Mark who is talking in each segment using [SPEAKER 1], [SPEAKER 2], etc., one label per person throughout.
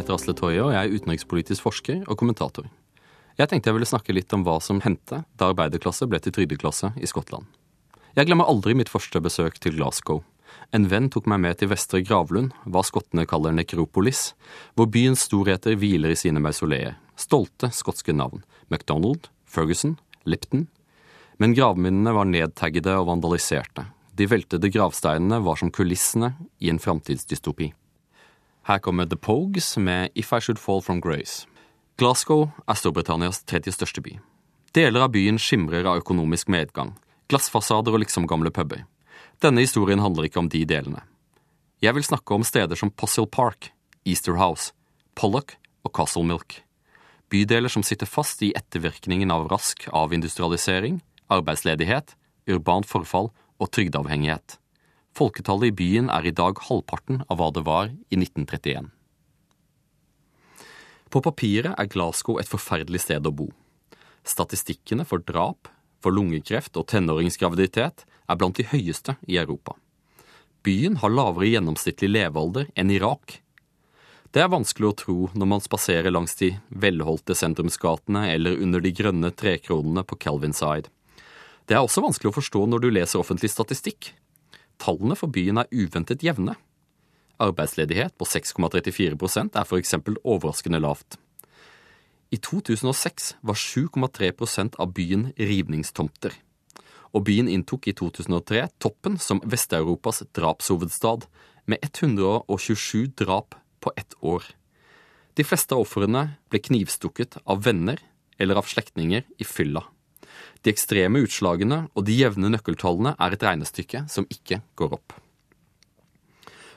[SPEAKER 1] heter Asle Toje, og jeg er utenrikspolitisk forsker og kommentator. Jeg tenkte jeg ville snakke litt om hva som hendte da arbeiderklasse ble til trygdeklasse i Skottland. Jeg glemmer aldri mitt første besøk til Glasgow. En venn tok meg med til Vestre Gravlund, hva skottene kaller nekropolis, hvor byens storheter hviler i sine mausoleer. Stolte skotske navn. MacDonald, Ferguson, Lipton. Men gravminnene var nedtaggede og vandaliserte. De veltede gravsteinene var som kulissene i en framtidsdystopi. Her kommer The Pogues med If I Should Fall From Grace. Glasgow er Storbritannias tredje største by. Deler av byen skimrer av økonomisk medgang. Glassfasader og liksom gamle puber. Denne historien handler ikke om de delene. Jeg vil snakke om steder som Possil Park, Easter House, Pollock og Castle Milk. Bydeler som sitter fast i ettervirkningen av rask avindustrialisering, arbeidsledighet, urbant forfall og trygdeavhengighet. Folketallet i byen er i dag halvparten av hva det var i 1931. På papiret er Glasgow et forferdelig sted å bo. Statistikkene for drap, for lungekreft og tenåringsgraviditet er blant de høyeste i Europa. Byen har lavere gjennomsnittlig levealder enn Irak. Det er vanskelig å tro når man spaserer langs de velholdte sentrumsgatene eller under de grønne trekronene på Calvinside. Det er også vanskelig å forstå når du leser offentlig statistikk. Tallene for byen er uventet jevne. Arbeidsledighet på 6,34% er f.eks. overraskende lavt. I 2006 var 7,3% av byen rivningstomter. Og byen inntok i 2003 toppen som Vest-Europas drapshovedstad, med 127 drap på ett år. De fleste av ofrene ble knivstukket av venner eller av slektninger i fylla. De ekstreme utslagene og de jevne nøkkeltallene er et regnestykke som ikke går opp.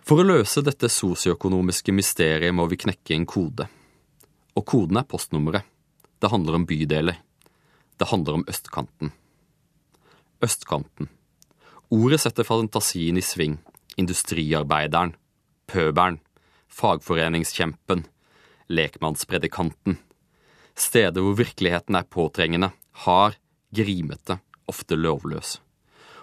[SPEAKER 1] For å løse dette sosioøkonomiske mysteriet må vi knekke en kode. Og koden er postnummeret. Det handler om bydeler. Det handler om østkanten. Østkanten. Ordet setter fantasien i sving. Industriarbeideren. Pøbelen. Fagforeningskjempen. Lekmannspredikanten. Steder hvor virkeligheten er påtrengende, hard, grimete, ofte lovløs.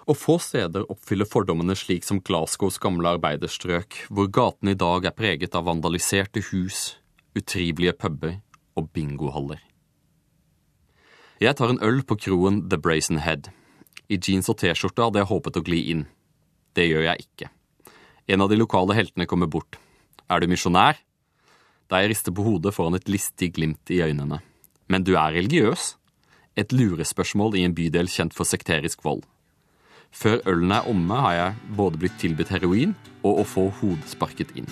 [SPEAKER 1] Og få steder oppfyller fordommene slik som Glasgows gamle arbeiderstrøk, hvor gatene i dag er preget av vandaliserte hus, utrivelige puber og bingohaller. Jeg tar en øl på kroen The Brazen Head. I jeans og T-skjorte hadde jeg håpet å gli inn. Det gjør jeg ikke. En av de lokale heltene kommer bort. Er du misjonær? Da jeg rister på hodet foran et listig glimt i øynene. Men du er religiøs? Et lurespørsmål i en bydel kjent for sekterisk vold. Før ølen er omme, har jeg både blitt tilbudt heroin og å få hodesparket inn.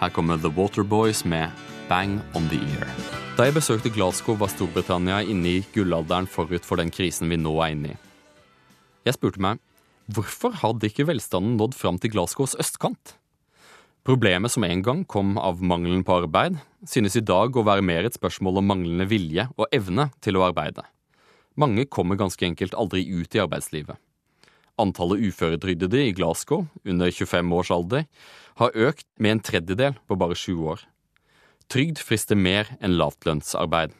[SPEAKER 1] Her kommer The Waterboys med Bang on the Ear. Da jeg besøkte Glasgow, var Storbritannia inne i gullalderen forut for den krisen vi nå er inne i. Jeg spurte meg hvorfor hadde ikke velstanden nådd fram til Glasgows østkant? Problemet som en gang kom av mangelen på arbeid, synes i dag å være mer et spørsmål om manglende vilje og evne til å arbeide. Mange kommer ganske enkelt aldri ut i arbeidslivet. Antallet uføretrygdede i Glasgow under 25 års alder har økt med en tredjedel på bare sju år. Trygd frister mer enn lavtlønnsarbeid.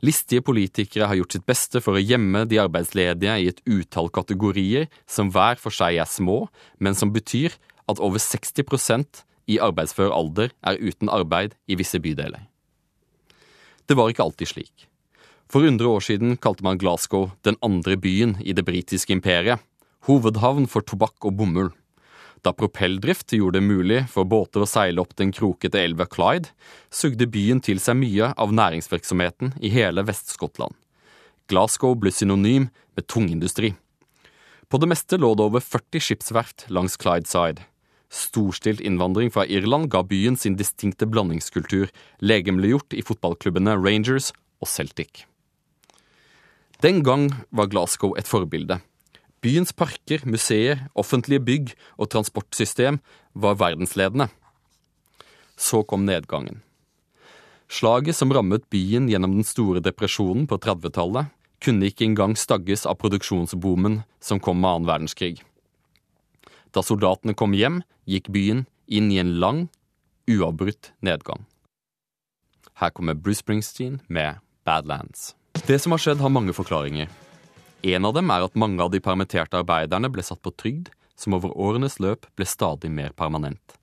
[SPEAKER 1] Listige politikere har gjort sitt beste for å gjemme de arbeidsledige i et utall kategorier som hver for seg er små, men som betyr at over 60% i arbeidsfør alder er uten arbeid i visse bydeler. Det var ikke alltid slik. For 100 år siden kalte man Glasgow den andre byen i det britiske imperiet, hovedhavn for tobakk og bomull. Da propelldrift gjorde det mulig for båter å seile opp den krokete elva Clyde, sugde byen til seg mye av næringsvirksomheten i hele Vest-Skottland. Glasgow ble synonym med tungindustri. På det meste lå det over 40 skipsverft langs Clydeside. Storstilt innvandring fra Irland ga byen sin distinkte blandingskultur, legemliggjort i fotballklubbene Rangers og Celtic. Den gang var Glasgow et forbilde. Byens parker, museer, offentlige bygg og transportsystem var verdensledende. Så kom nedgangen. Slaget som rammet byen gjennom den store depresjonen på 30-tallet, kunne ikke engang stagges av produksjonsboomen som kom med annen verdenskrig. Da soldatene kom hjem, gikk byen inn i en lang, uavbrutt nedgang. Her kommer Bruce Springsteen med Badlands. Det som har skjedd, har mange forklaringer. En av dem er at mange av de permitterte arbeiderne ble satt på trygd, som over årenes løp ble stadig mer permanent.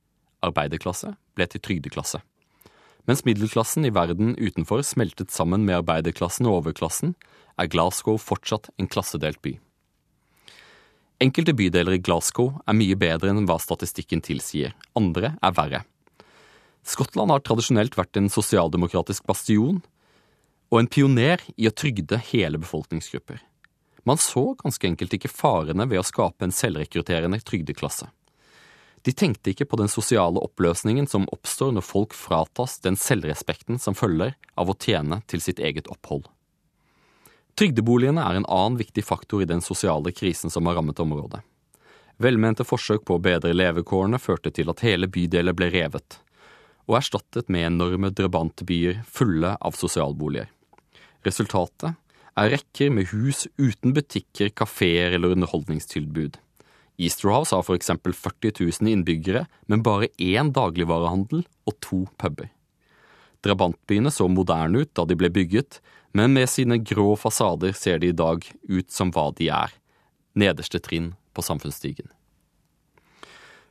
[SPEAKER 1] arbeiderklasse, ble til trygdeklasse. Mens middelklassen i verden utenfor smeltet sammen med arbeiderklassen og overklassen, er Glasgow fortsatt en klassedelt by. Enkelte bydeler i Glasgow er mye bedre enn hva statistikken tilsier, andre er verre. Skottland har tradisjonelt vært en sosialdemokratisk bastion og en pioner i å trygde hele befolkningsgrupper. Man så ganske enkelt ikke farene ved å skape en selvrekrutterende trygdeklasse. De tenkte ikke på den sosiale oppløsningen som oppstår når folk fratas den selvrespekten som følger av å tjene til sitt eget opphold. Trygdeboligene er en annen viktig faktor i den sosiale krisen som har rammet området. Velmente forsøk på å bedre levekårene førte til at hele bydeler ble revet, og erstattet med enorme drabantbyer fulle av sosialboliger. Resultatet er rekker med hus uten butikker, kafeer eller underholdningstilbud. Easterhouse har for eksempel 40 000 innbyggere, men bare én dagligvarehandel og to puber. Drabantbyene så moderne ut da de ble bygget, men med sine grå fasader ser de i dag ut som hva de er, nederste trinn på samfunnsstigen.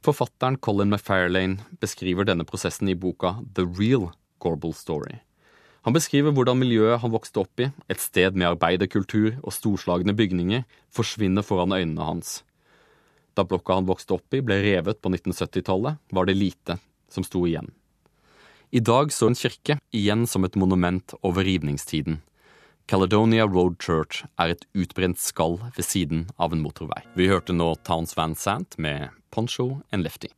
[SPEAKER 1] Forfatteren Colin McFarlane beskriver denne prosessen i boka The Real Gorbal Story. Han beskriver hvordan miljøet han vokste opp i, et sted med arbeiderkultur og storslagne bygninger, forsvinner foran øynene hans. Da blokka han vokste opp i ble revet på 1970-tallet, var det lite som sto igjen. I dag står en kirke igjen som et monument over rivningstiden. Caledonia Road Church er et utbrent skall ved siden av en motorvei. Vi hørte nå Towns Van Sant med Poncho and Lefty.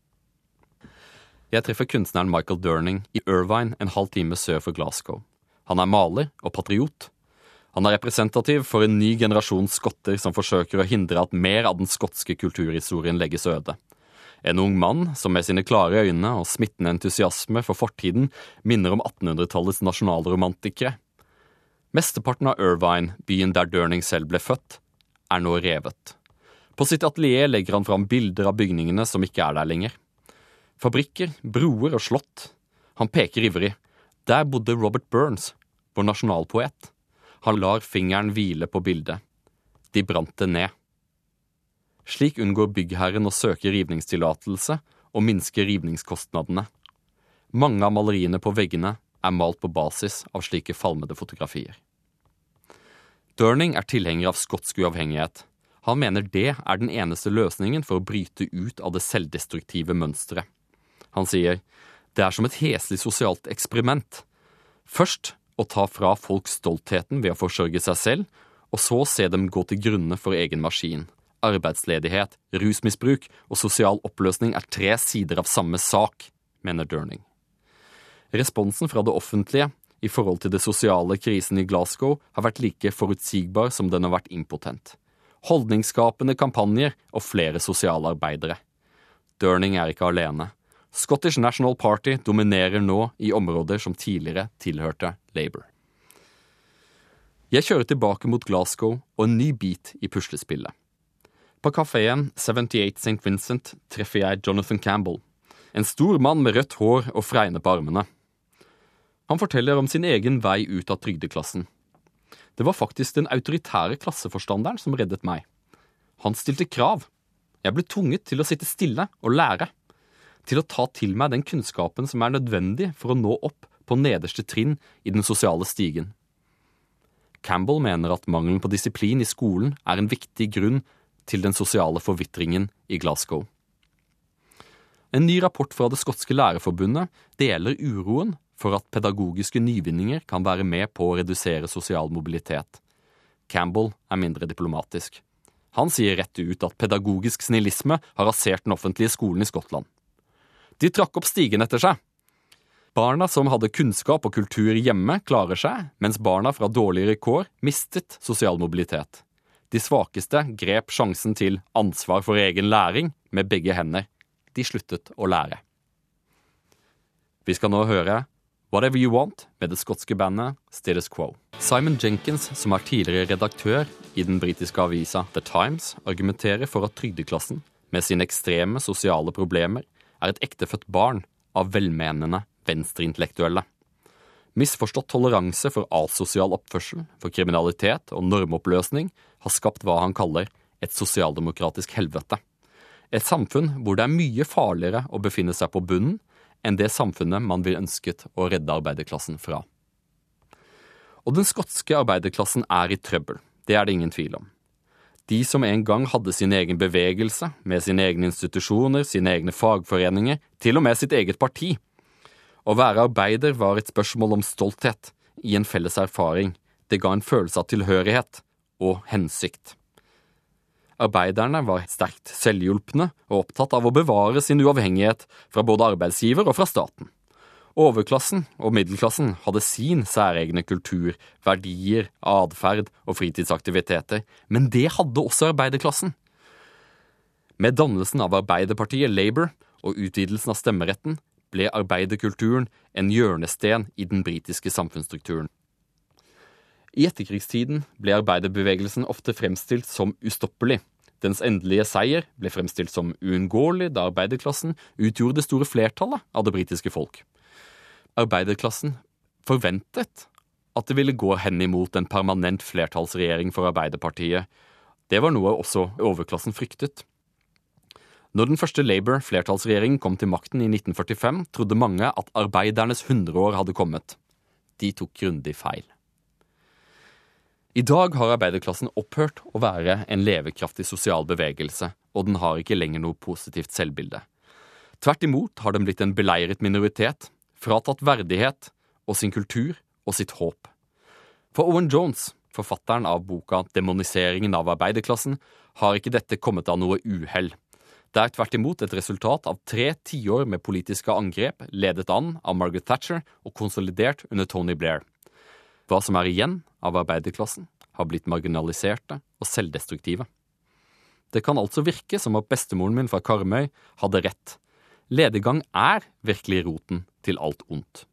[SPEAKER 1] Jeg treffer kunstneren Michael Durning i Irvine en halv time sør for Glasgow. Han er maler og patriot. Han er representativ for en ny generasjon skotter som forsøker å hindre at mer av den skotske kulturhistorien legges øde. En ung mann som med sine klare øyne og smittende entusiasme for fortiden minner om 1800-tallets nasjonalromantikere. Mesteparten av Irvine, byen der Durning selv ble født, er nå revet. På sitt atelier legger han fram bilder av bygningene som ikke er der lenger. Fabrikker, broer og slott. Han peker ivrig. Der bodde Robert Burns, vår nasjonalpoet. Han lar fingeren hvile på bildet. De brant det ned. Slik unngår byggherren å søke rivningstillatelse og minske rivningskostnadene. Mange av maleriene på veggene er malt på basis av slike falmede fotografier. Durning er tilhenger av skotsk uavhengighet. Han mener det er den eneste løsningen for å bryte ut av det selvdestruktive mønsteret. Han sier det er som et heslig sosialt eksperiment. Først å ta fra folk stoltheten ved å forsørge seg selv, og så se dem gå til grunne for egen maskin arbeidsledighet, rusmisbruk og sosial oppløsning er tre sider av samme sak, mener Durning. Responsen fra det offentlige i forhold til det sosiale krisen i Glasgow har vært like forutsigbar som den har vært impotent. Holdningsskapende kampanjer og flere sosialarbeidere. Durning er ikke alene. Scottish National Party dominerer nå i områder som tidligere tilhørte Labour. Jeg kjører tilbake mot Glasgow og en ny bit i puslespillet. På kafeen 78 St. Vincent treffer jeg Jonathan Campbell, en stor mann med rødt hår og fregne på armene. Han forteller om sin egen vei ut av trygdeklassen. Det var faktisk den autoritære klasseforstanderen som reddet meg. Han stilte krav. Jeg ble tvunget til å sitte stille og lære. Til å ta til meg den kunnskapen som er nødvendig for å nå opp på nederste trinn i den sosiale stigen. Campbell mener at mangelen på disiplin i skolen er en viktig grunn til den sosiale forvitringen i Glasgow. En ny rapport fra det skotske lærerforbundet deler uroen for at pedagogiske nyvinninger kan være med på å redusere sosial mobilitet. Campbell er mindre diplomatisk. Han sier rett ut at pedagogisk snillisme har rasert den offentlige skolen i Skottland. De trakk opp stigen etter seg. Barna som hadde kunnskap og kultur hjemme, klarer seg, mens barna fra dårligere kår mistet sosial mobilitet. De svakeste grep sjansen til ansvar for egen læring med begge hender. De sluttet å lære. Vi skal nå høre Whatever You Want med det skotske bandet Status Quo. Simon Jenkins, som er tidligere redaktør i den britiske avisa The Times, argumenterer for at trygdeklassen, med sine ekstreme sosiale problemer, er et ektefødt barn av velmenende venstreintellektuelle. Misforstått toleranse for asosial oppførsel, for kriminalitet og normoppløsning har skapt hva han kaller et sosialdemokratisk helvete. Et samfunn hvor det er mye farligere å befinne seg på bunnen enn det samfunnet man vil ønsket å redde arbeiderklassen fra. Og den skotske arbeiderklassen er i trøbbel, det er det ingen tvil om. De som en gang hadde sin egen bevegelse, med sine egne institusjoner, sine egne fagforeninger, til og med sitt eget parti. Å være arbeider var et spørsmål om stolthet, i en felles erfaring. Det ga en følelse av tilhørighet og hensikt. Arbeiderne var sterkt selvhjulpne og opptatt av å bevare sin uavhengighet fra både arbeidsgiver og fra staten. Overklassen og middelklassen hadde sin særegne kultur, verdier, atferd og fritidsaktiviteter, men det hadde også arbeiderklassen. Med dannelsen av Arbeiderpartiet Labour og utvidelsen av stemmeretten ble arbeiderkulturen en hjørnesten i den britiske samfunnsstrukturen. I etterkrigstiden ble arbeiderbevegelsen ofte fremstilt som ustoppelig. Dens endelige seier ble fremstilt som uunngåelig da arbeiderklassen utgjorde det store flertallet av det britiske folk arbeiderklassen forventet at det ville gå hen imot en permanent flertallsregjering for Arbeiderpartiet. Det var noe også overklassen fryktet. Når den første Labour-flertallsregjeringen kom til makten i 1945, trodde mange at arbeidernes hundreår hadde kommet. De tok grundig feil. I dag har arbeiderklassen opphørt å være en levekraftig sosial bevegelse, og den har ikke lenger noe positivt selvbilde. Tvert imot har den blitt en beleiret minoritet fratatt verdighet og sin kultur og sitt håp. For Owen Jones, forfatteren av boka Demoniseringen av arbeiderklassen, har ikke dette kommet av noe uhell. Det er tvert imot et resultat av tre tiår med politiske angrep ledet an av Margaret Thatcher og konsolidert under Tony Blair. Hva som er igjen av arbeiderklassen, har blitt marginaliserte og selvdestruktive. Det kan altså virke som at bestemoren min fra Karmøy hadde rett. Ledegang er virkelig roten til alt ondt.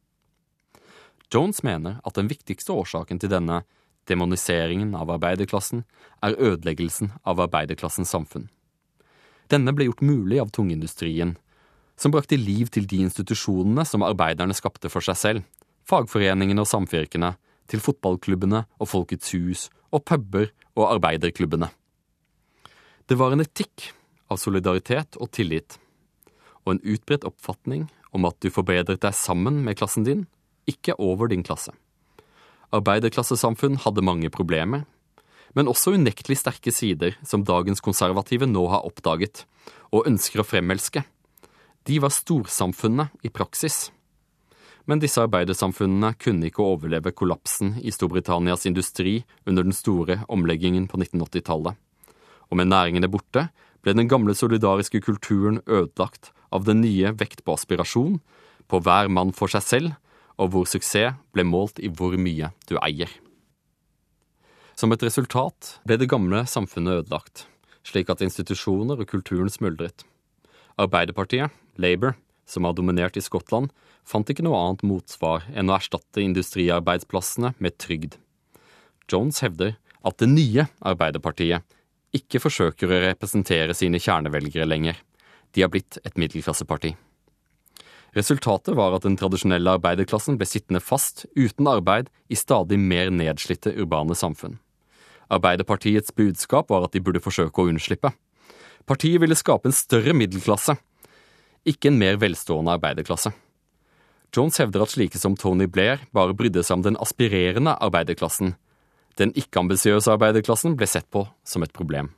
[SPEAKER 1] Jones mener at den viktigste årsaken til denne demoniseringen av arbeiderklassen er ødeleggelsen av arbeiderklassens samfunn. Denne ble gjort mulig av tungindustrien, som brakte liv til de institusjonene som arbeiderne skapte for seg selv, fagforeningene og samvirkene, til fotballklubbene og Folkets hus og puber og arbeiderklubbene. Det var en etikk av solidaritet og tillit, og en utbredt oppfatning om at du forbedret deg sammen med klassen din, ikke over din klasse. Arbeiderklassesamfunn hadde mange problemer, men også unektelig sterke sider som dagens konservative nå har oppdaget, og ønsker å fremelske. De var storsamfunnet i praksis. Men disse arbeidersamfunnene kunne ikke overleve kollapsen i Storbritannias industri under den store omleggingen på 1980-tallet. Og med næringene borte ble den gamle solidariske kulturen ødelagt av den nye vekt på aspirasjon, på hver mann for seg selv, og hvor suksess ble målt i hvor mye du eier. Som et resultat ble det gamle samfunnet ødelagt, slik at institusjoner og kulturen smuldret. Arbeiderpartiet, Labour, som har dominert i Skottland, fant ikke noe annet motsvar enn å erstatte industriarbeidsplassene med trygd. Jones hevder at det nye Arbeiderpartiet ikke forsøker å representere sine kjernevelgere lenger. De har blitt et middelklasseparti. Resultatet var at den tradisjonelle arbeiderklassen ble sittende fast uten arbeid i stadig mer nedslitte urbane samfunn. Arbeiderpartiets budskap var at de burde forsøke å unnslippe. Partiet ville skape en større middelklasse, ikke en mer velstående arbeiderklasse. Jones hevder at slike som Tony Blair bare brydde seg om den aspirerende arbeiderklassen, den ikke-ambisiøse arbeiderklassen ble sett på som et problem.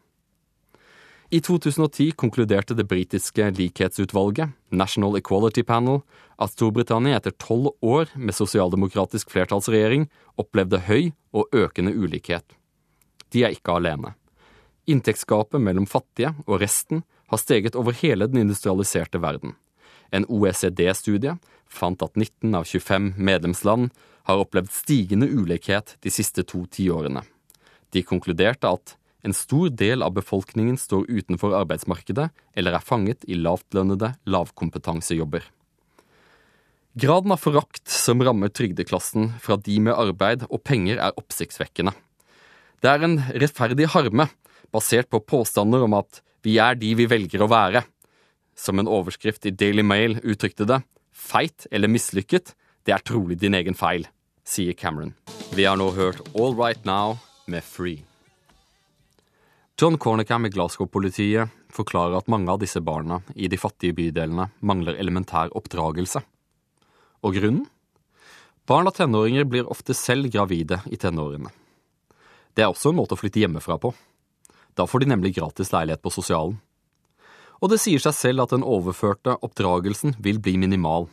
[SPEAKER 1] I 2010 konkluderte det britiske likhetsutvalget, National Equality Panel, at Storbritannia etter tolv år med sosialdemokratisk flertallsregjering opplevde høy og økende ulikhet. De er ikke alene. Inntektsgapet mellom fattige og resten har steget over hele den industrialiserte verden. En OECD-studie fant at 19 av 25 medlemsland har opplevd stigende ulikhet de siste to tiårene. De konkluderte at en stor del av befolkningen står utenfor arbeidsmarkedet eller er fanget i lavtlønnede lavkompetansejobber. Graden av forakt som rammer trygdeklassen fra de med arbeid og penger, er oppsiktsvekkende. Det er en rettferdig harme, basert på påstander om at vi er de vi velger å være. Som en overskrift i Daily Mail uttrykte det, feit eller mislykket, det er trolig din egen feil sier Cameron. Vi har nå hørt All Right Now med Free. John Cornicam i Glasgow-politiet forklarer at mange av disse barna i de fattige bydelene mangler elementær oppdragelse. Og grunnen? Barn av tenåringer blir ofte selv gravide i tenårene. Det er også en måte å flytte hjemmefra på. Da får de nemlig gratis leilighet på sosialen. Og det sier seg selv at den overførte oppdragelsen vil bli minimal.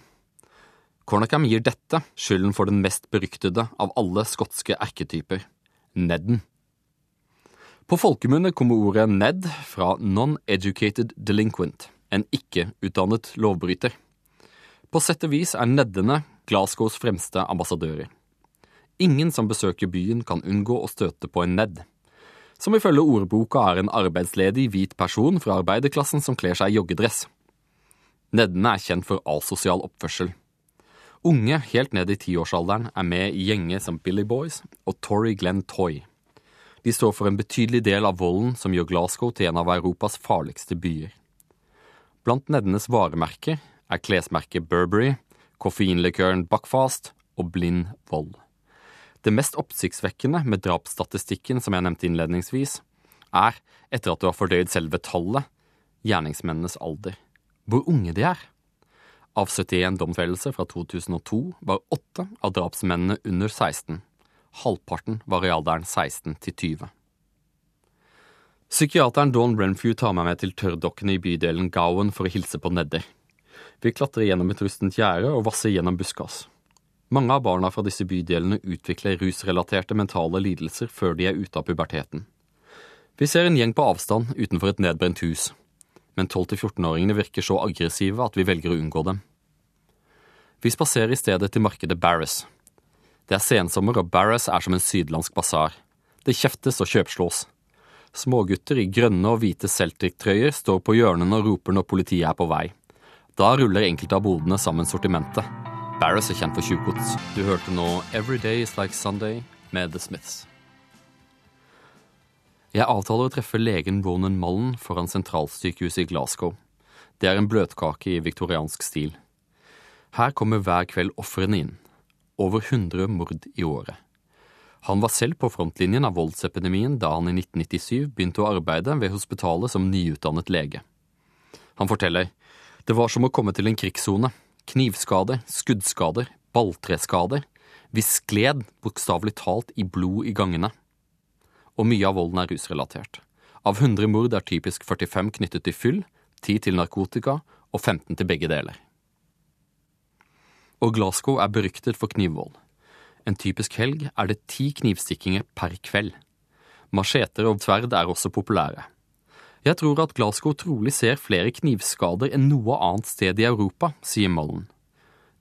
[SPEAKER 1] Cornacam gir dette skylden for den mest beryktede av alle skotske erketyper, Nedden. På folkemunne kommer ordet Ned fra non-educated delinquent, en ikke-utdannet lovbryter. På sett og vis er neddene Glasgows fremste ambassadører. Ingen som besøker byen kan unngå å støte på en ned, som ifølge ordboka er en arbeidsledig hvit person fra arbeiderklassen som kler seg i joggedress. Neddene er kjent for asosial oppførsel. Unge helt ned i tiårsalderen er med i gjenger som Billy Boys og Tory Glenn Toy. De står for en betydelig del av volden som gjør Glasgow til en av Europas farligste byer. Blant neddenes varemerker er klesmerket Burberry, koffeinlikøren Buckfast og blind vold. Det mest oppsiktsvekkende med drapsstatistikken som jeg nevnte innledningsvis, er, etter at du har fordøyd selve tallet, gjerningsmennenes alder. Hvor unge de er. Av 71 domfellelser fra 2002 var åtte av drapsmennene under 16. Halvparten var i alderen 16 til 20. Psykiateren Dawn Renfrew tar meg med til tørrdokkene i bydelen Gowan for å hilse på Nedder. Vi klatrer gjennom et rustent gjerde og vasser gjennom buskas. Mange av barna fra disse bydelene utvikler rusrelaterte mentale lidelser før de er ute av puberteten. Vi ser en gjeng på avstand utenfor et nedbrent hus, men 12-14-åringene virker så aggressive at vi velger å unngå dem. Vi spaserer i stedet til markedet Barris. Det er sensommer, og Barris er som en sydlandsk basar. Det kjeftes og kjøpslås. Smågutter i grønne og hvite Celtic-trøyer står på hjørnene og roper når politiet er på vei. Da ruller enkelte av bodene sammen sortimentet. Barris er kjent for tjuvgods. Du hørte nå Every Day Is Like Sunday med The Smiths. Jeg avtaler å treffe legen Ronan Mullen foran sentralsykehuset i Glasgow. Det er en bløtkake i viktoriansk stil. Her kommer hver kveld ofrene inn. Over 100 mord i året. Han var selv på frontlinjen av voldsepidemien da han i 1997 begynte å arbeide ved hospitalet som nyutdannet lege. Han forteller det var som å komme til en krigssone knivskader, skuddskader, balltreskader. Vi skled bokstavelig talt i blod i gangene. Og mye av volden er rusrelatert. Av 100 mord er typisk 45 knyttet til fyll, 10 til narkotika og 15 til begge deler. Og Glasgow er beryktet for knivvold. En typisk helg er det ti knivstikkinger per kveld. Macheter og tverd er også populære. Jeg tror at Glasgow trolig ser flere knivskader enn noe annet sted i Europa, sier Mullen.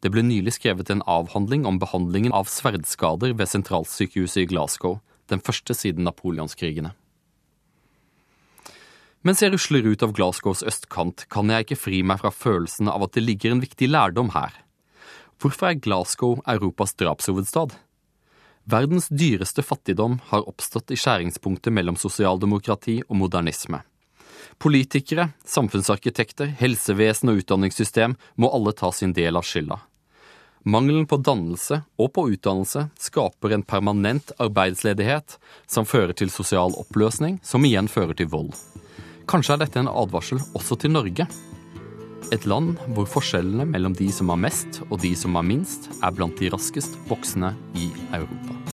[SPEAKER 1] Det ble nylig skrevet en avhandling om behandlingen av sverdskader ved sentralsykehuset i Glasgow, den første siden napoleonskrigene. Mens jeg rusler ut av Glasgows østkant, kan jeg ikke fri meg fra følelsen av at det ligger en viktig lærdom her. Hvorfor er Glasgow Europas drapshovedstad? Verdens dyreste fattigdom har oppstått i skjæringspunktet mellom sosialdemokrati og modernisme. Politikere, samfunnsarkitekter, helsevesen og utdanningssystem må alle ta sin del av skylda. Mangelen på dannelse og på utdannelse skaper en permanent arbeidsledighet som fører til sosial oppløsning, som igjen fører til vold. Kanskje er dette en advarsel også til Norge? Et land hvor forskjellene mellom de som har mest og de som har minst, er blant de raskest voksende i Europa.